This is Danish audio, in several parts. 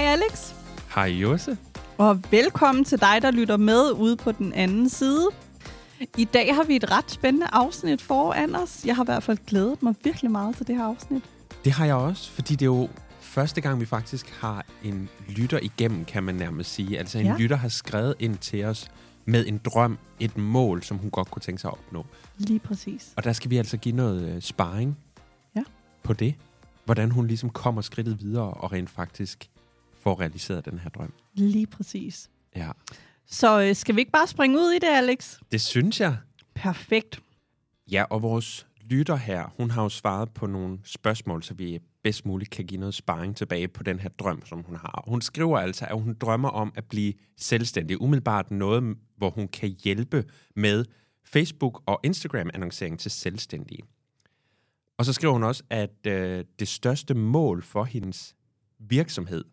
Hej Alex, Hej Jose. og velkommen til dig, der lytter med ude på den anden side. I dag har vi et ret spændende afsnit foran os. Jeg har i hvert fald glædet mig virkelig meget til det her afsnit. Det har jeg også, fordi det er jo første gang, vi faktisk har en lytter igennem, kan man nærmest sige. Altså en Ja. lytter har skrevet ind til os med en drøm, et mål, som hun godt kunne tænke sig at opnå. Lige præcis. Og der skal vi altså give noget øh, sparring Ja. på det. Hvordan hun ligesom kommer skridtet videre og rent faktisk får realiseret den her drøm. Lige præcis. Ja, Så øh, skal vi ikke bare springe ud i det, Alex? det synes jeg. Perfekt. Ja, og vores lytter her, hun har jo svaret på nogle spørgsmål, så vi bedst muligt kan give noget sparring tilbage på den her drøm, som hun har. Hun skriver altså, at hun drømmer om at blive selvstændig. Umiddelbart noget, hvor hun kan hjælpe med Facebook- og Instagram-annoncering til selvstændige. Og så skriver hun også, at øh, det største mål for hendes virksomhed,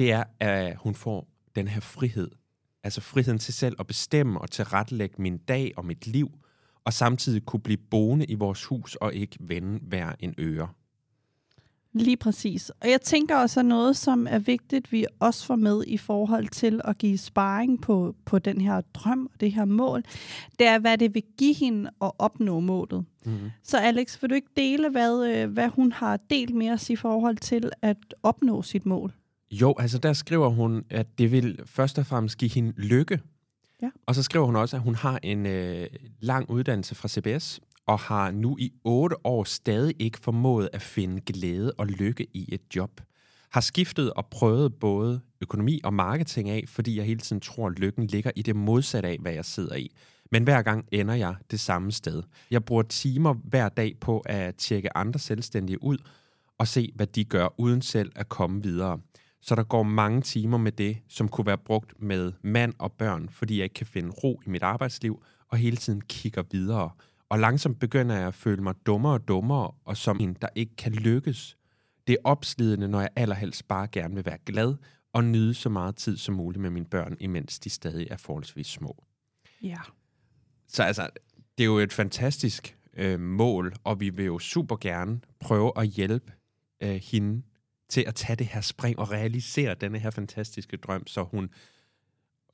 det er, at hun får den her frihed. Altså friheden til selv at bestemme og tilrettelægge min dag og mit liv, og samtidig kunne blive boende i vores hus og ikke vende hver en øre. Lige præcis. Og jeg tænker også, at noget, som er vigtigt, vi også får med i forhold til at give sparring på, på den her drøm og det her mål, det er, hvad det vil give hende at opnå målet. Mm-hmm. Så Alex, vil du ikke dele, hvad, øh, hvad hun har delt med os i forhold til at opnå sit mål? Jo, altså der skriver hun, at det vil først og fremmest give hende lykke. Ja. Og så skriver hun også, at hun har en øh, lang uddannelse fra CBS, og har nu i otte år stadig ikke formået at finde glæde og lykke i et job. Har skiftet og prøvet både økonomi og marketing af, fordi jeg hele tiden tror, at lykken ligger i det modsatte af, hvad jeg sidder i. Men hver gang ender jeg det samme sted. Jeg bruger timer hver dag på at tjekke andre selvstændige ud og se, hvad de gør, uden selv at komme videre. Så der går mange timer med det, som kunne være brugt med mand og børn, fordi jeg ikke kan finde ro i mit arbejdsliv, og hele tiden kigger videre. Og langsomt begynder jeg at føle mig dummere og dummere, og som en, der ikke kan lykkes. Det er opslidende, når jeg allerhelst bare gerne vil være glad og nyde så meget tid som muligt med mine børn, imens de stadig er forholdsvis små. Ja. Så altså, det er jo et fantastisk øh, mål, og vi vil jo super gerne prøve at hjælpe øh, hende til at tage det her spring og realisere denne her fantastiske drøm, så hun,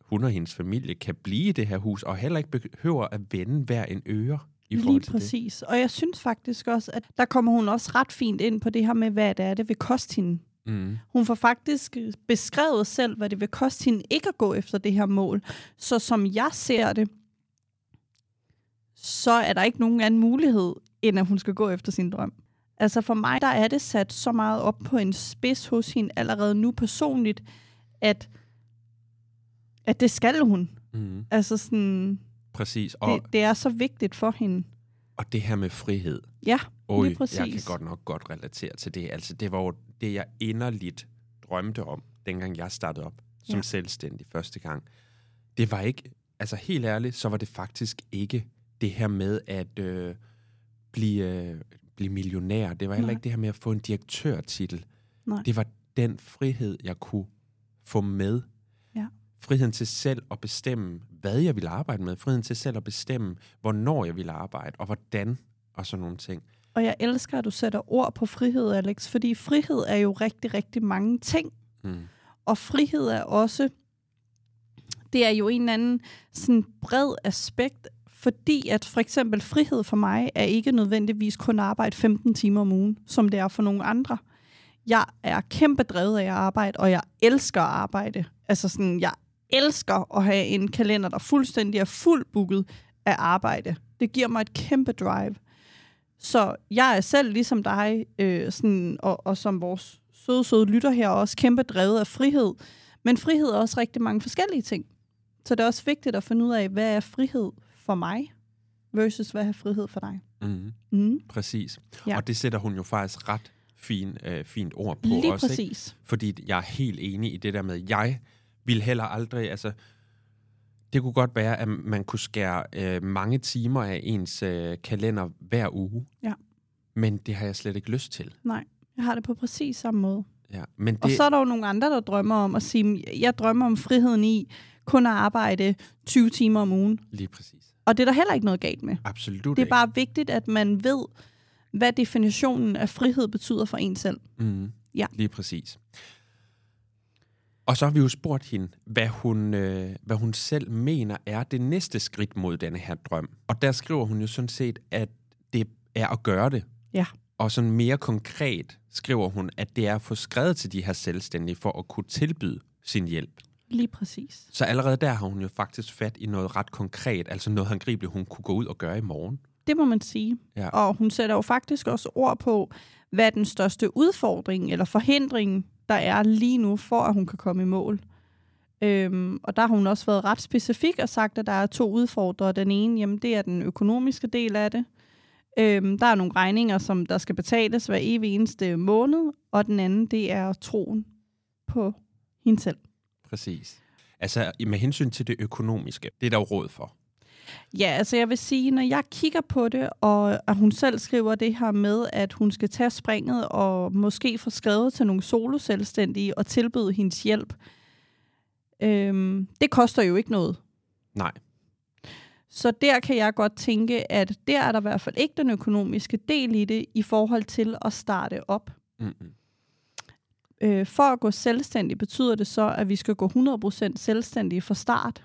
hun og hendes familie kan blive i det her hus, og heller ikke behøver at vende hver en øre i forhold Lige til præcis. Og jeg synes faktisk også, at der kommer hun også ret fint ind på det her med, hvad det er, det vil koste hende. det. Mm. Hun får faktisk beskrevet selv, hvad det vil koste hende ikke at gå efter det her mål. Så som jeg ser det, så er der ikke nogen anden mulighed, end at hun skal gå efter sin drøm. Altså for mig, der er det sat så meget op på en spids hos hende allerede nu personligt, at, at det skal hun. Mm. Altså sådan, Præcis. Og, det, det er så vigtigt for hende. og det her med frihed. Ja, Oj, Lige præcis. jeg kan godt nok godt relatere til det. Altså, det var jo det, jeg inderligt drømte om, dengang jeg startede op som Ja. selvstændig første gang. Det var ikke, altså helt ærligt, så var det faktisk ikke det her med at øh, blive, øh, blive millionær. Det var heller Nej. ikke det her med at få en direktørtitel. Nej. Det var den frihed, jeg kunne få med. Ja. Friheden til selv at bestemme, hvad jeg ville arbejde med. Friheden til selv at bestemme, hvornår jeg ville arbejde, og hvordan, og sådan nogle ting. Og jeg elsker, at du sætter ord på frihed, Alex, fordi frihed er jo rigtig, rigtig mange ting. Mm. Og frihed er også, det er jo en eller anden sådan bred aspekt, fordi at for eksempel frihed for mig er ikke nødvendigvis kun at arbejde 15 timer om ugen, som det er for nogle andre. Jeg er kæmpe drevet af at arbejde, og jeg elsker at arbejde. Altså sådan, jeg elsker at have en kalender, der fuldstændig er fuldt booket af arbejde. Det giver mig et kæmpe drive. Så jeg er selv ligesom dig, øh, sådan, og, og som vores søde, søde lytter her, også kæmpe drevet af frihed. Men frihed er også rigtig mange forskellige ting. Så det er også vigtigt at finde ud af, hvad er frihed for mig, versus hvad er frihed for dig. Mm. Mm. Præcis. Ja. Og det sætter hun jo faktisk ret fin, øh, fint ord på Lige også. Ikke? præcis. Fordi jeg er helt enig i det der med, jeg vil heller aldrig, altså, det kunne godt være, at man kunne skære øh, mange timer af ens øh, kalender hver uge. Ja. Men det har jeg slet ikke lyst til. Nej, jeg har det på præcis samme måde. Ja. Men Det... Og så er der jo nogle andre, der drømmer om at sige, jeg drømmer om friheden i kun at arbejde 20 timer om ugen. lige præcis. Og det er der heller ikke noget galt med. Absolut Det er ikke. bare vigtigt, at man ved, hvad definitionen af frihed betyder for en selv. Mm, Ja. Lige præcis. Og så har vi jo spurgt hende, hvad hun, øh, hvad hun selv mener er det næste skridt mod denne her drøm. Og der skriver hun jo sådan set, at det er at gøre det. Ja. Og sådan mere konkret skriver hun, at det er at få skrevet til de her selvstændige for at kunne tilbyde sin hjælp. Lige præcis. Så allerede der har hun jo faktisk fat i noget ret konkret, altså noget håndgribeligt, hun kunne gå ud og gøre i morgen. Det må man sige. Ja. Og hun sætter jo faktisk også ord på, hvad den største udfordring eller forhindring, der er lige nu, for at hun kan komme i mål. Øhm, og der har hun også været ret specifik og sagt, at der er to udfordrere. Den ene, jamen, det er den økonomiske del af det. Øhm, der er nogle regninger, som der skal betales hver evig eneste måned. Og den anden, det er troen på hende selv. Præcis. Altså med hensyn til det økonomiske, det er der jo råd for. Ja, altså jeg vil sige, når jeg kigger på det, og at hun selv skriver det her med, at hun skal tage springet og måske få skrevet til nogle soloselvstændige og tilbyde hendes hjælp, øhm, det koster jo ikke noget. Nej. Så der kan jeg godt tænke, at der er der i hvert fald ikke den økonomiske del i det, i forhold til at starte op. Mm-mm. Øh, for at gå selvstændig betyder det så, at vi skal gå 100% selvstændige fra start.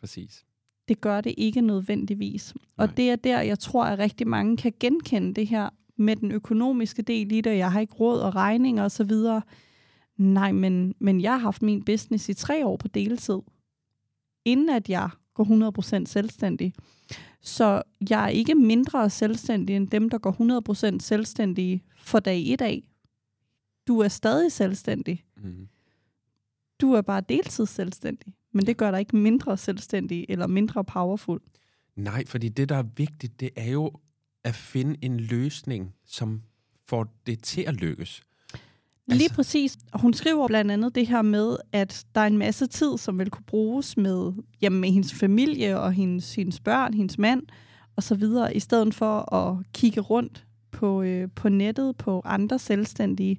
Præcis. Det gør det ikke nødvendigvis. Og Nej. det er der, jeg tror, at rigtig mange kan genkende det her med den økonomiske del i det. Jeg har ikke råd og regninger osv. Nej, men, men jeg har haft min business i tre år på deltid, inden at jeg går 100% selvstændig. Så jeg er ikke mindre selvstændig end dem, der går 100% selvstændige for dag et af. Du er stadig selvstændig. Mm. Du er bare deltids selvstændig. Men det gør dig ikke mindre selvstændig eller mindre powerful. Nej, fordi det, der er vigtigt, det er jo at finde en løsning, som får det til at lykkes. Lige Altså- præcis. Og hun skriver blandt andet det her med, at der er en masse tid, som vil kunne bruges med, jamen, med hendes familie og hendes, hendes børn, hendes mand og så videre, i stedet for at kigge rundt på, øh, på nettet på andre selvstændige.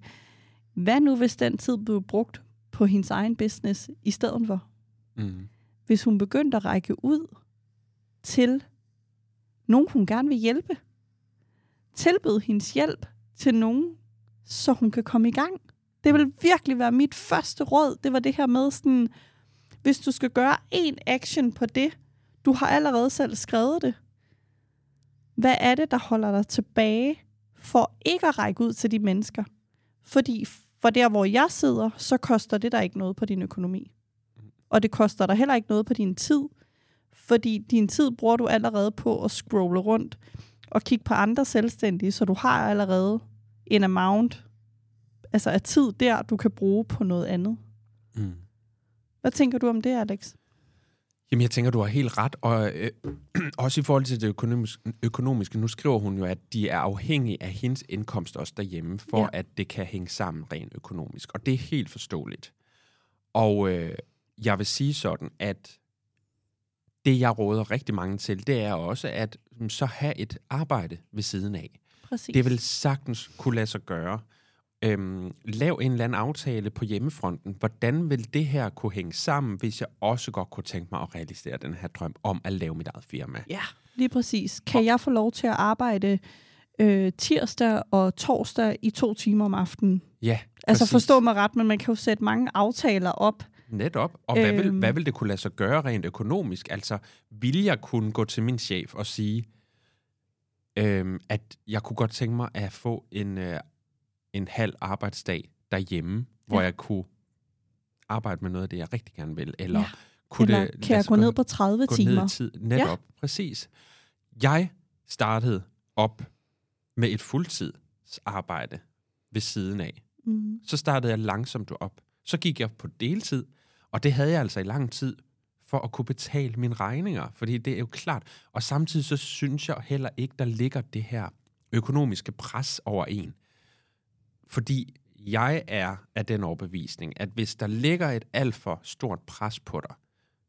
Hvad nu, hvis den tid blev brugt på hendes egen business i stedet for? Mm. Hvis hun begyndte at række ud til nogen, hun gerne vil hjælpe. Tilbyd hendes hjælp til nogen, så hun kan komme i gang. Det vil virkelig være mit første råd. Det var det her med sådan, hvis du skal gøre en action på det, du har allerede selv skrevet det. Hvad er det, der holder dig tilbage for ikke at række ud til de mennesker? Fordi for der, hvor jeg sidder, så koster det der ikke noget på din økonomi. Og det koster dig heller ikke noget på din tid, fordi din tid bruger du allerede på at scrolle rundt og kigge på andre selvstændige, så du har allerede en amount altså af tid der, du kan bruge på noget andet. Mm. Hvad tænker du om det, Alex? Jamen, jeg tænker, du har helt ret. Og øh, også i forhold til det økonomiske, økonomiske, nu skriver hun jo, at de er afhængige af hendes indkomst også derhjemme, for Ja. at det kan hænge sammen rent økonomisk. Og det er helt forståeligt. Og øh, jeg vil sige sådan, at det, jeg råder rigtig mange til, det er også at mm, så have et arbejde ved siden af. Præcis. Det vil sagtens kunne lade sig gøre. Øhm, lav en eller anden aftale på hjemmefronten. Hvordan vil det her kunne hænge sammen, hvis jeg også godt kunne tænke mig at realisere den her drøm om at lave mit eget firma? Ja, lige præcis. Kan jeg få lov til at arbejde øh, tirsdag og torsdag i to timer om aftenen? Ja, Altså præcis. forstå mig ret, men man kan jo sætte mange aftaler op. Netop. Og hvad, vil, Øhm. hvad vil det kunne lade sig gøre rent økonomisk? Altså, vil jeg kunne gå til min chef og sige, øhm, at jeg kunne godt tænke mig at få en, øh, en halv arbejdsdag derhjemme, hvor Ja. jeg kunne arbejde med noget af det, jeg rigtig gerne vil? Eller Ja. kunne Eller det kan jeg gå ned på 30 gå timer? ned i tid. Netop, ja. præcis. Jeg startede op med et fuldtidsarbejde ved siden af. Mm. Så startede jeg langsomt op. Så gik jeg på deltid, og det havde jeg altså i lang tid for at kunne betale mine regninger. Fordi det er jo klart. Og samtidig så synes jeg heller ikke, der ligger det her økonomiske pres over en. Fordi jeg er af den overbevisning, at hvis der ligger et alt for stort pres på dig,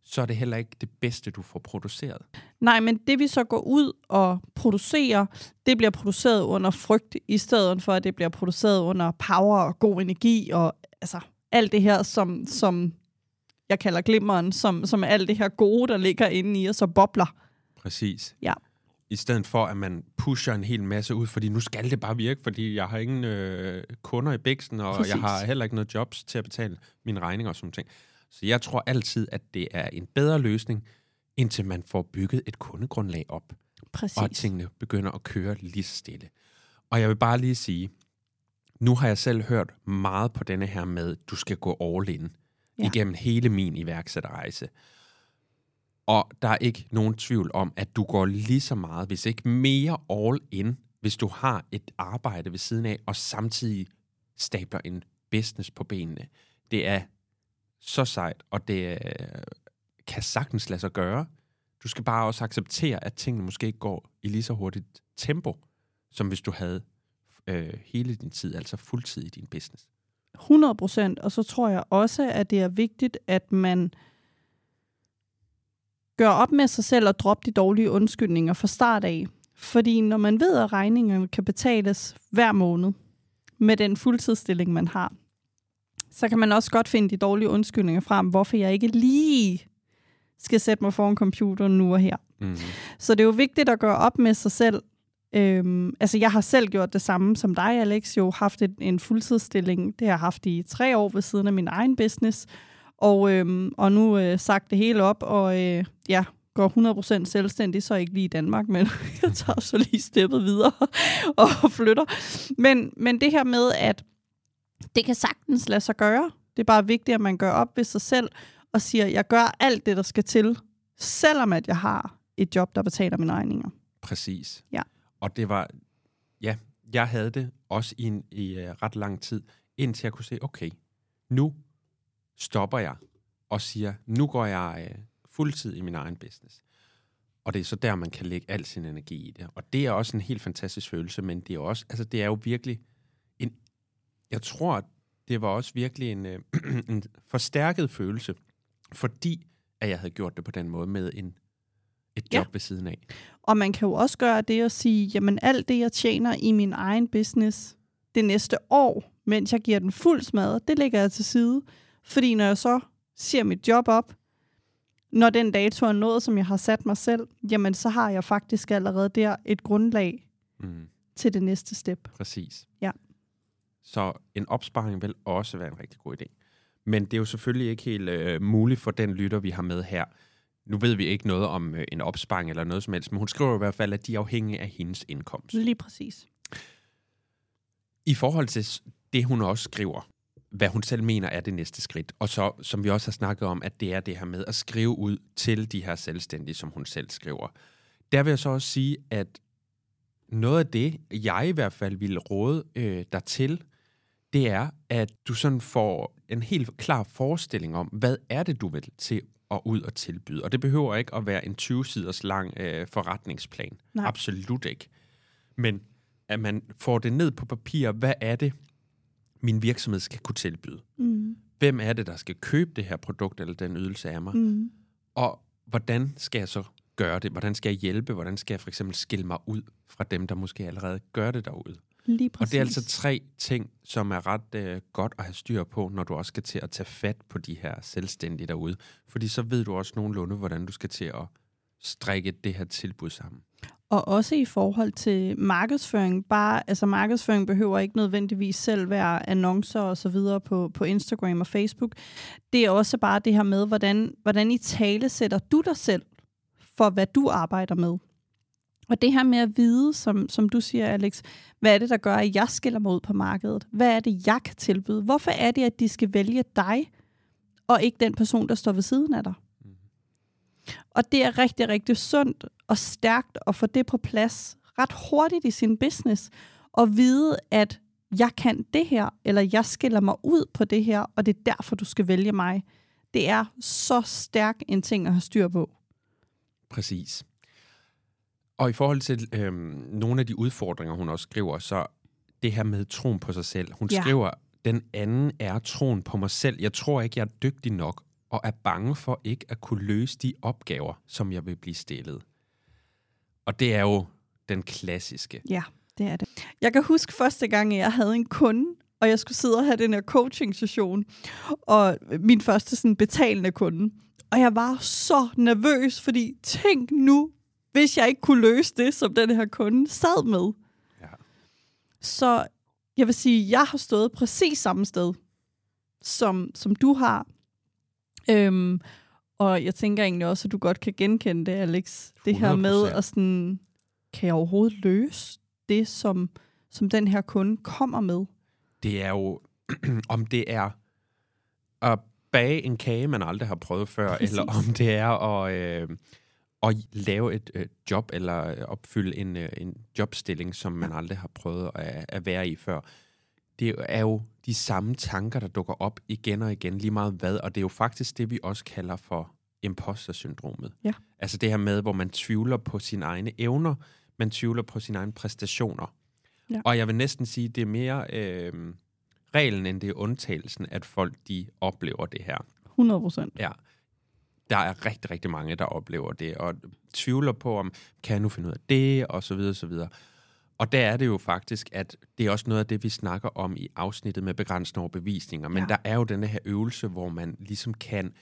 så er det heller ikke det bedste, du får produceret. Nej, men det vi så går ud og producerer, det bliver produceret under frygt, i stedet for at det bliver produceret under power og god energi, og altså alt det her, som, som jeg kalder glimmeren, som, som alt det her gode, der ligger inde i os og bobler. Præcis. Ja. I stedet for, at man pusher en hel masse ud, fordi nu skal det bare virke, fordi jeg har ingen øh, kunder i bæksen, og Præcis. jeg har heller ikke noget jobs til at betale mine regninger og sådan ting. Så jeg tror altid, at det er en bedre løsning, indtil man får bygget et kundegrundlag op. Præcis. Og tingene begynder at køre lige så stille. Og jeg vil bare lige sige, nu har jeg selv hørt meget på denne her med, du skal gå all in ja. igennem hele min iværksætterrejse. Og der er ikke nogen tvivl om, at du går lige så meget, hvis ikke mere all in, hvis du har et arbejde ved siden af, og samtidig stabler en business på benene. Det er så sejt, og det øh, kan sagtens lade sig gøre. Du skal bare også acceptere, at tingene måske ikke går i lige så hurtigt tempo, som hvis du havde øh, hele din tid, altså fuldtid i din business. 100 procent, og så tror jeg også, at det er vigtigt, at man gør op med sig selv og droppe de dårlige undskyldninger fra start af. Fordi når man ved, at regningerne kan betales hver måned med den fuldtidsstilling, man har, så kan man også godt finde de dårlige undskyldninger frem, hvorfor jeg ikke lige skal sætte mig foran computeren nu og her. Mm. Så det er jo vigtigt at gøre op med sig selv. Øhm, altså, jeg har selv gjort det samme som dig, Alex. Jo haft et, en fuldtidsstilling. Det har jeg haft i tre år ved siden af min egen business. Og, øhm, og nu øh, sagt det hele op, og øh, ja, går 100% selvstændig, så ikke lige i Danmark, men jeg tager så lige steppet videre og flytter. Men, men det her med, at det kan sagtens lade sig gøre. Det er bare vigtigt, at man gør op ved sig selv, og siger, jeg gør alt det, der skal til, selvom at jeg har et job, der betaler mine regninger. Præcis. Ja. Og det var, ja, jeg havde det også i, en, i uh, ret lang tid, indtil jeg kunne se, okay, nu stopper jeg og siger, nu går jeg uh, fuldtid i min egen business. Og det er så der, man kan lægge al sin energi i det. Og det er også en helt fantastisk følelse, men det er også, altså det er jo virkelig en, jeg tror, det var også virkelig en, uh, en forstærket følelse, fordi at jeg havde gjort det på den måde med en, et job ja. ved siden af. Og man kan jo også gøre det at sige, jamen alt det, jeg tjener i min egen business det næste år, mens jeg giver den fuld smad, det lægger jeg til side. Fordi når jeg så siger mit job op, når den dato er nået, som jeg har sat mig selv, jamen så har jeg faktisk allerede der et grundlag mm. til det næste step. Præcis. Ja. Så en opsparing vil også være en rigtig god idé. Men det er jo selvfølgelig ikke helt øh, muligt for den lytter, vi har med her. Nu ved vi ikke noget om øh, en opsparing eller noget som helst, men hun skriver i hvert fald, at de er afhængige af hendes indkomst. Lige præcis. I forhold til det, hun også skriver, hvad hun selv mener er det næste skridt, og så, som vi også har snakket om, at det er det her med at skrive ud til de her selvstændige, som hun selv skriver. Der vil jeg så også sige, at noget af det, jeg i hvert fald ville råde øh, dig til, det er, at du sådan får en helt klar forestilling om, hvad er det, du vil til at ud og tilbyde. Og det behøver ikke at være en 20-siders lang øh, forretningsplan. Nej. Absolut ikke. Men at man får det ned på papir, hvad er det, min virksomhed skal kunne tilbyde? Mm. Hvem er det, der skal købe det her produkt eller den ydelse af mig? Mm. Og hvordan skal jeg så gøre det? Hvordan skal jeg hjælpe? Hvordan skal jeg for eksempel skille mig ud fra dem, der måske allerede gør det derude? Lige præcis. Og det er altså tre ting, som er ret øh, godt at have styr på, når du også skal til at tage fat på de her selvstændige derude. Fordi så ved du også nogenlunde, hvordan du skal til at strikke det her tilbud sammen. Og også i forhold til markedsføring. Bare, altså markedsføring behøver ikke nødvendigvis selv være annoncer og så videre på, på Instagram og Facebook. Det er også bare det her med, hvordan, hvordan i tale sætter du dig selv for, hvad du arbejder med. Og det her med at vide, som, som du siger, Alex, hvad er det, der gør, at jeg skiller mig ud på markedet? Hvad er det, jeg kan tilbyde? Hvorfor er det, at de skal vælge dig, og ikke den person, der står ved siden af dig? Og det er rigtig, rigtig sundt og stærkt at få det på plads ret hurtigt i sin business, og vide, at jeg kan det her, eller jeg skiller mig ud på det her, og det er derfor, du skal vælge mig. Det er så stærk en ting at have styr på. Præcis. Og i forhold til øhm, nogle af de udfordringer, hun også skriver, så det her med troen på sig selv. Hun ja. skriver, den anden er troen på mig selv. Jeg tror ikke, jeg er dygtig nok, og er bange for ikke at kunne løse de opgaver, som jeg vil blive stillet. Og det er jo den klassiske. Ja, det er det. Jeg kan huske første gang, jeg havde en kunde, og jeg skulle sidde og have den her coaching-session, og min første sådan betalende kunde. Og jeg var så nervøs, fordi tænk nu, hvis jeg ikke kunne løse det, som den her kunde sad med. Ja. Så jeg vil sige, jeg har stået præcis samme sted, som, som du har. Øhm, og jeg tænker egentlig også, at du godt kan genkende det, Alex. Det her med 100%. at sådan, kan jeg overhovedet løse det, som, som den her kunde kommer med? Det er jo, om det er at bage en kage, man aldrig har prøvet før, Præcis. eller om det er at, øh, at lave et øh, job, eller opfylde en, øh, en jobstilling, som man aldrig har prøvet at, at være i før. Det er jo de samme tanker, der dukker op igen og igen, lige meget hvad, og det er jo faktisk det, vi også kalder for imposter-syndromet. Ja. Altså det her med, hvor man tvivler på sine egne evner, man tvivler på sine egne præstationer. Ja. Og jeg vil næsten sige, det er mere øh, reglen, end det er undtagelsen, at folk de oplever det her. 100 procent. Ja. Der er rigtig, rigtig mange, der oplever det, og tvivler på, om kan jeg nu finde ud af det, og så videre, så videre. Og der er det jo faktisk, at det er også noget af det, vi snakker om i afsnittet med begrænsende overbevisninger. Men Ja. der er jo denne her øvelse, hvor man ligesom kan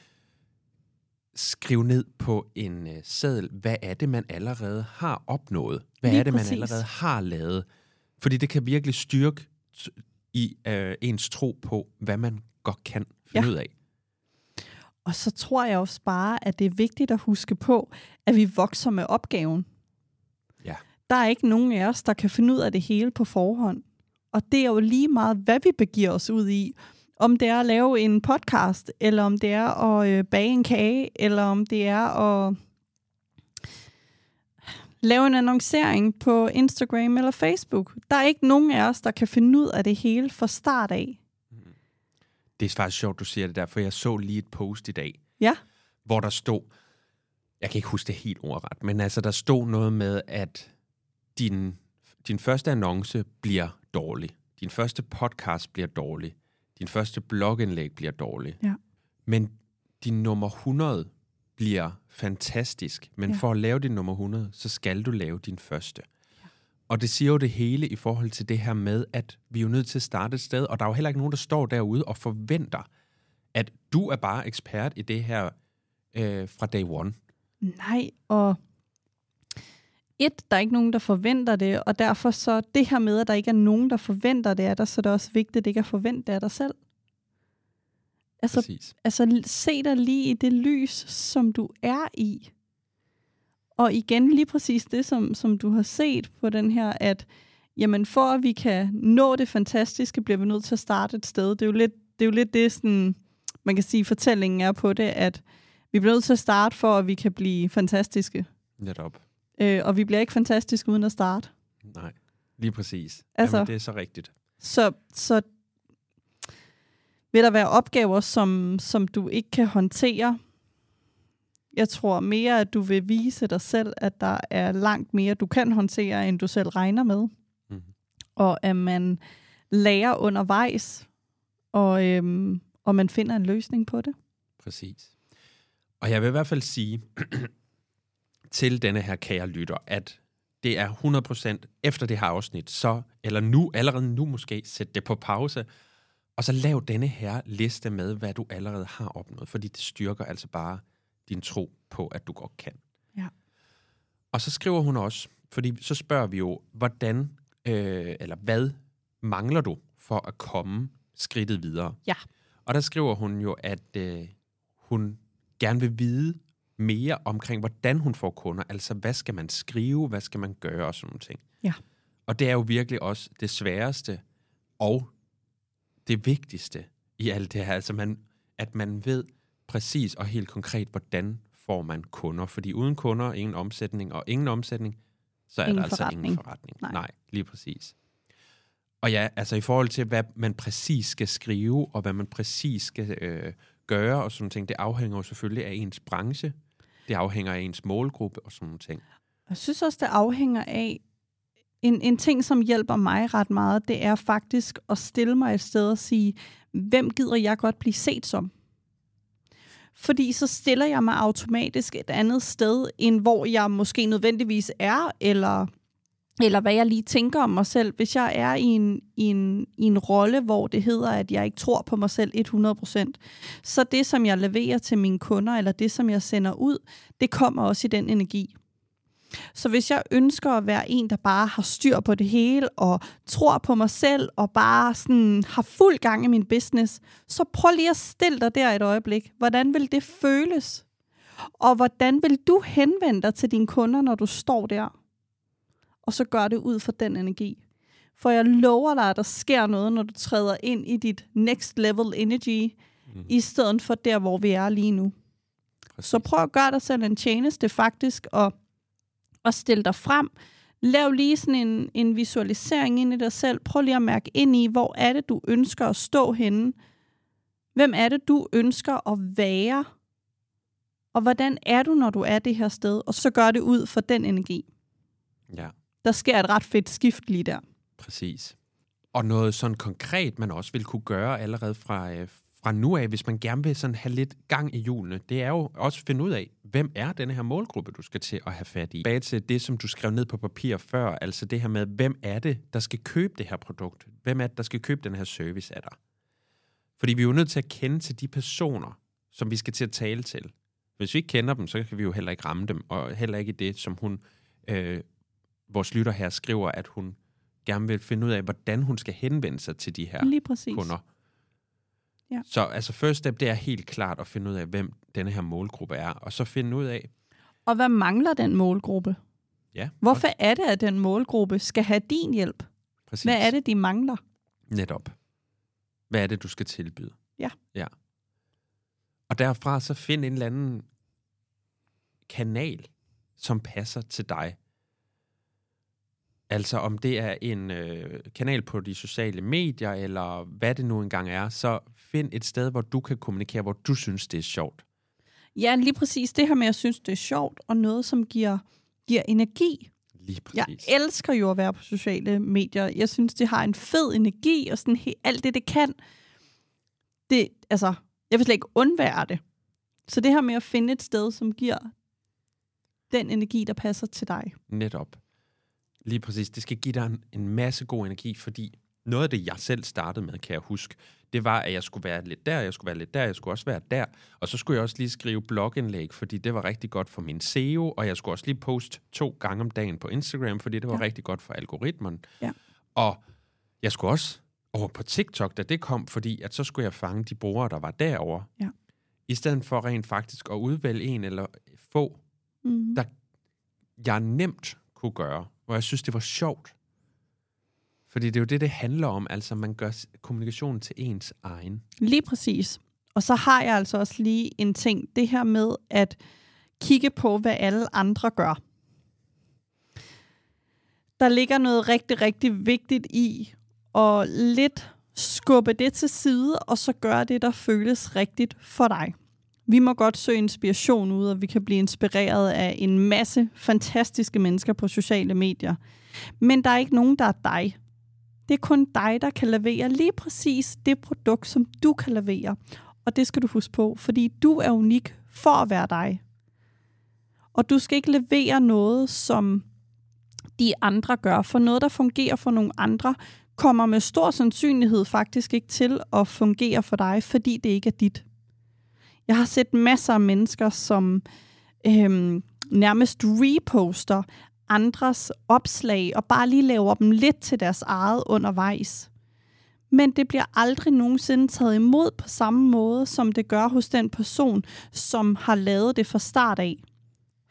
skrive ned på en uh, seddel, hvad er det, man allerede har opnået? Hvad Lige er det, man præcis. allerede har lavet? Fordi det kan virkelig styrke i uh, ens tro på, hvad man godt kan finde Ja. ud af. Og så tror jeg også bare, at det er vigtigt at huske på, at vi vokser med opgaven. Der er ikke nogen af os, der kan finde ud af det hele på forhånd. Og det er jo lige meget, hvad vi begiver os ud i. Om det er at lave en podcast, eller om det er at øh, bage en kage, eller om det er at lave en annoncering på Instagram eller Facebook. Der er ikke nogen af os, der kan finde ud af det hele fra start af. Det er faktisk sjovt, du siger det der, for jeg så lige et post i dag, Ja, hvor der stod, jeg kan ikke huske det helt ordret, men altså der stod noget med, at din, din første annonce bliver dårlig. Din første podcast bliver dårlig. Din første blogindlæg bliver dårlig. Ja. Men din nummer 100 bliver fantastisk. Men Ja. ja. for at lave din nummer 100, så skal du lave din første. Og det siger jo det hele i forhold til det her med, at vi er jo nødt til at starte et sted, og der er jo heller ikke nogen, der står derude og forventer, at du er bare ekspert i det her øh, fra day one. Nej, og et, der er ikke nogen, der forventer det, og derfor så det her med, at der ikke er nogen, der forventer det af dig, så er det også vigtigt, at det ikke er forventet det af dig selv. Altså, Præcis. altså se dig lige i det lys, som du er i. Og igen lige præcis det, som, som du har set på den her, at jamen for at vi kan nå det fantastiske, bliver vi nødt til at starte et sted. Det er jo lidt det, er jo lidt det sådan, man kan sige, fortællingen er på det, at vi bliver nødt til at starte for, at vi kan blive fantastiske. Netop. Øh, og vi bliver ikke fantastiske uden at starte. Nej, lige præcis. Altså- Jamen, det er så rigtigt. Så, så vil der være opgaver, som, som du ikke kan håndtere. Jeg tror mere, at du vil vise dig selv, at der er langt mere, du kan håndtere, end du selv regner med. Mhm. Og at man lærer undervejs, og, øhm, og man finder en løsning på det. Præcis. Og jeg vil i hvert fald sige til denne her kære lytter, at det er 100% efter det her afsnit, så, eller nu, allerede nu måske, sæt det på pause, og så lav denne her liste med, hvad du allerede har opnået, fordi det styrker altså bare din tro på, at du godt kan. Ja. Og så skriver hun også, fordi så spørger vi jo, hvordan, øh, eller hvad mangler du for at komme skridtet videre? Ja. Og der skriver hun jo, at øh, hun gerne vil vide mere omkring, hvordan hun får kunder. Altså, hvad skal man skrive, hvad skal man gøre og sådan nogle ting. Ja. Og det er jo virkelig også det sværeste og det vigtigste i alt det her. Altså, man, at man ved præcis og helt konkret, hvordan får man kunder. Fordi uden kunder, ingen omsætning, og ingen omsætning, så er Ingen der altså forretning. ingen forretning. Nej. Nej, lige præcis. Og ja, altså i forhold til, hvad man præcis skal skrive, og hvad man præcis skal øh, gøre, og sådan ting, det afhænger jo selvfølgelig af ens branche. Det afhænger af ens målgruppe og sådan nogle ting. Jeg synes også, det afhænger af, en, en ting, som hjælper mig ret meget, det er faktisk at stille mig et sted og sige, hvem gider jeg godt blive set som? Fordi så stiller jeg mig automatisk et andet sted, end hvor jeg måske nødvendigvis er, eller, eller hvad jeg lige tænker om mig selv. Hvis jeg er i en, i, en, i en rolle, hvor det hedder, at jeg ikke tror på mig selv 100%, så det, som jeg leverer til mine kunder, eller det, som jeg sender ud, det kommer også i den energi. Så hvis jeg ønsker at være en, der bare har styr på det hele, og tror på mig selv, og bare sådan har fuld gang i min business, så prøv lige at stille dig der et øjeblik. Hvordan vil det føles? Og hvordan vil du henvende dig til dine kunder, når du står der? Og så gør det ud fra den energi. For jeg lover dig, at der sker noget, når du træder ind i dit next level energy, mm. i stedet for der, hvor vi er lige nu. Præcis. Så prøv at gøre dig selv en tjeneste faktisk, og, og stille dig frem. Lav lige sådan en, en visualisering ind i dig selv. Prøv lige at mærke ind i, hvor er det, du ønsker at stå henne. Hvem er det, du ønsker at være? Og hvordan er du, når du er det her sted? Og så gør det ud for den energi. Ja. Der sker et ret fedt skift lige der. Præcis. Og noget sådan konkret, man også vil kunne gøre allerede fra, øh, fra nu af, hvis man gerne vil sådan have lidt gang i hjulene, det er jo også at finde ud af, hvem er denne her målgruppe, du skal til at have fat i. Bag til det, som du skrev ned på papir før, altså det her med, hvem er det, der skal købe det her produkt? Hvem er det, der skal købe den her service af dig? Fordi vi er jo nødt til at kende til de personer, som vi skal til at tale til. Hvis vi ikke kender dem, så kan vi jo heller ikke ramme dem, og heller ikke det, som hun, øh, vores lytter her skriver, at hun gerne vil finde ud af, hvordan hun skal henvende sig til de her Lige præcis. kunder. Ja. Så altså first step, det er helt klart at finde ud af, hvem denne her målgruppe er, og så finde ud af, Og hvad mangler den målgruppe? ja, Hvorfor er det, at den målgruppe skal have din hjælp? præcis, Hvad er det, de mangler? netop. Hvad er det, du skal tilbyde? Ja. ja. Og derfra så find en eller anden kanal, som passer til dig. Altså om det er en øh, kanal på de sociale medier, eller hvad det nu engang er, så find et sted, hvor du kan kommunikere, hvor du synes, det er sjovt. Ja, lige præcis det her med, at jeg synes, det er sjovt, og noget, som giver, giver energi. Lige Jeg præcis. elsker jo at være på sociale medier. Jeg synes, det har en fed energi, og sådan he- alt det, det kan. Det, altså, jeg vil slet ikke undvære det. Så det her med at finde et sted, som giver den energi, der passer til dig. Netop. Lige præcis. Det skal give dig en, en masse god energi, fordi noget af det, jeg selv startede med, kan jeg huske, det var, at jeg skulle være lidt der, jeg skulle være lidt der, jeg skulle også være der. Og så skulle jeg også lige skrive blogindlæg, fordi det var rigtig godt for min SEO, og jeg skulle også lige poste to gange om dagen på Instagram, fordi det var Ja. rigtig godt for algoritmen. Ja. Og jeg skulle også over på TikTok, da det kom, fordi at så skulle jeg fange de brugere, der var derovre. Ja. I stedet for rent faktisk at udvælge en eller få, Mm. Der- jeg nemt kunne gøre, hvor jeg synes, det var sjovt. Fordi det er jo det, det handler om. Altså, man gør kommunikation kommunikationen til ens egen. Lige præcis. Og så har jeg altså også lige en ting. Det her med at kigge på, hvad alle andre gør. Der ligger noget rigtig, rigtig vigtigt i at lidt skubbe det til side, og så gøre det, der føles rigtigt for dig. Vi må godt søge inspiration ud, og vi kan blive inspireret af en masse fantastiske mennesker på sociale medier. Men der er ikke nogen, der er dig. Det er kun dig, der kan levere lige præcis det produkt, som du kan levere. Og det skal du huske på, fordi du er unik for at være dig. Og du skal ikke levere noget, som de andre gør, for noget, der fungerer for nogle andre, kommer med stor sandsynlighed faktisk ikke til at fungere for dig, fordi det ikke er dit. Jeg har set masser af mennesker, som øhm, nærmest reposter andres opslag og bare lige laver dem lidt til deres eget undervejs. Men det bliver aldrig nogensinde taget imod på samme måde, som det gør hos den person, som har lavet det fra start af.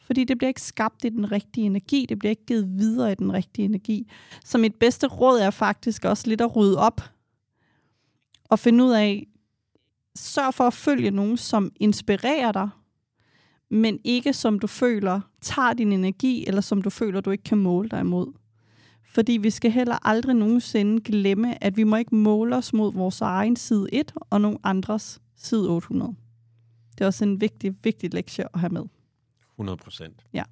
Fordi det bliver ikke skabt i den rigtige energi, det bliver ikke givet videre i den rigtige energi. Så mit bedste råd er faktisk også lidt at rydde op og finde ud af, sørg for at følge nogen, som inspirerer dig, men ikke som du føler tager din energi, eller som du føler, du ikke kan måle dig imod. Fordi vi skal heller aldrig nogensinde glemme, at vi må ikke måle os mod vores egen side 1 og nogle andres side 800. Det er også en vigtig, vigtig lektie at have med. 100 procent. Ja.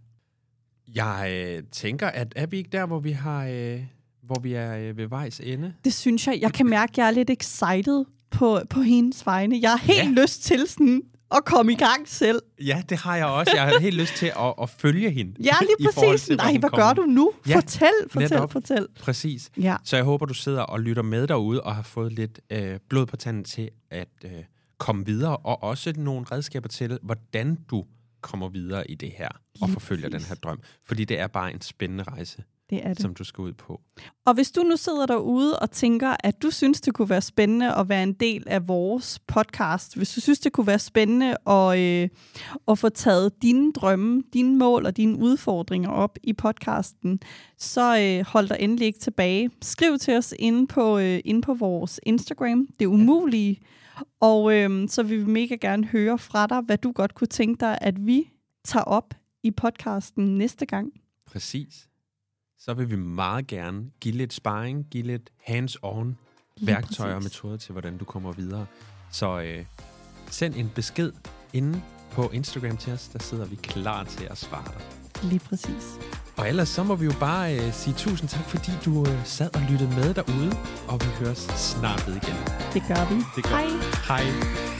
Jeg øh, tænker, at er vi ikke der, hvor vi har, øh, hvor vi er øh, ved vejs ende? Det synes jeg. Jeg kan mærke, at jeg er lidt excited på, på hendes vegne. Jeg har helt Ja. lyst til sådan at komme i gang selv. Ja, det har jeg også. Jeg har helt lyst til at, at følge hende. Ja, lige præcis. til, Nej, hvad gør du nu? Ja, fortæl, fortæl, netop. fortæl. Præcis. Ja, Så jeg håber, du sidder og lytter med derude og har fået lidt øh, blod på tanden til at øh, komme videre, og også nogle redskaber til, hvordan du kommer videre i det her og forfølger den her drøm. Fordi det er bare en spændende rejse, Det er det. som du skal ud på. Og hvis du nu sidder derude og tænker, at du synes, det kunne være spændende at være en del af vores podcast, hvis du synes, det kunne være spændende at, øh, at få taget dine drømme, dine mål og dine udfordringer op i podcasten, så øh, hold dig endelig ikke tilbage. Skriv til os inde på, øh, inde på vores Instagram, det umulige, og øh, så vil vi mega gerne høre fra dig, hvad du godt kunne tænke dig, at vi tager op i podcasten næste gang. Præcis. Så vil vi meget gerne give lidt sparring, give lidt hands-on værktøjer og metoder til, hvordan du kommer videre. Så øh, send en besked inde på Instagram til os, der sidder vi klar til at svare dig. Lige præcis. Og ellers så må vi jo bare øh, sige tusind tak, fordi du øh, sad og lyttede med derude, og vi høres snart ved igen. Det gør vi. Det gør Hej. vi. Hej.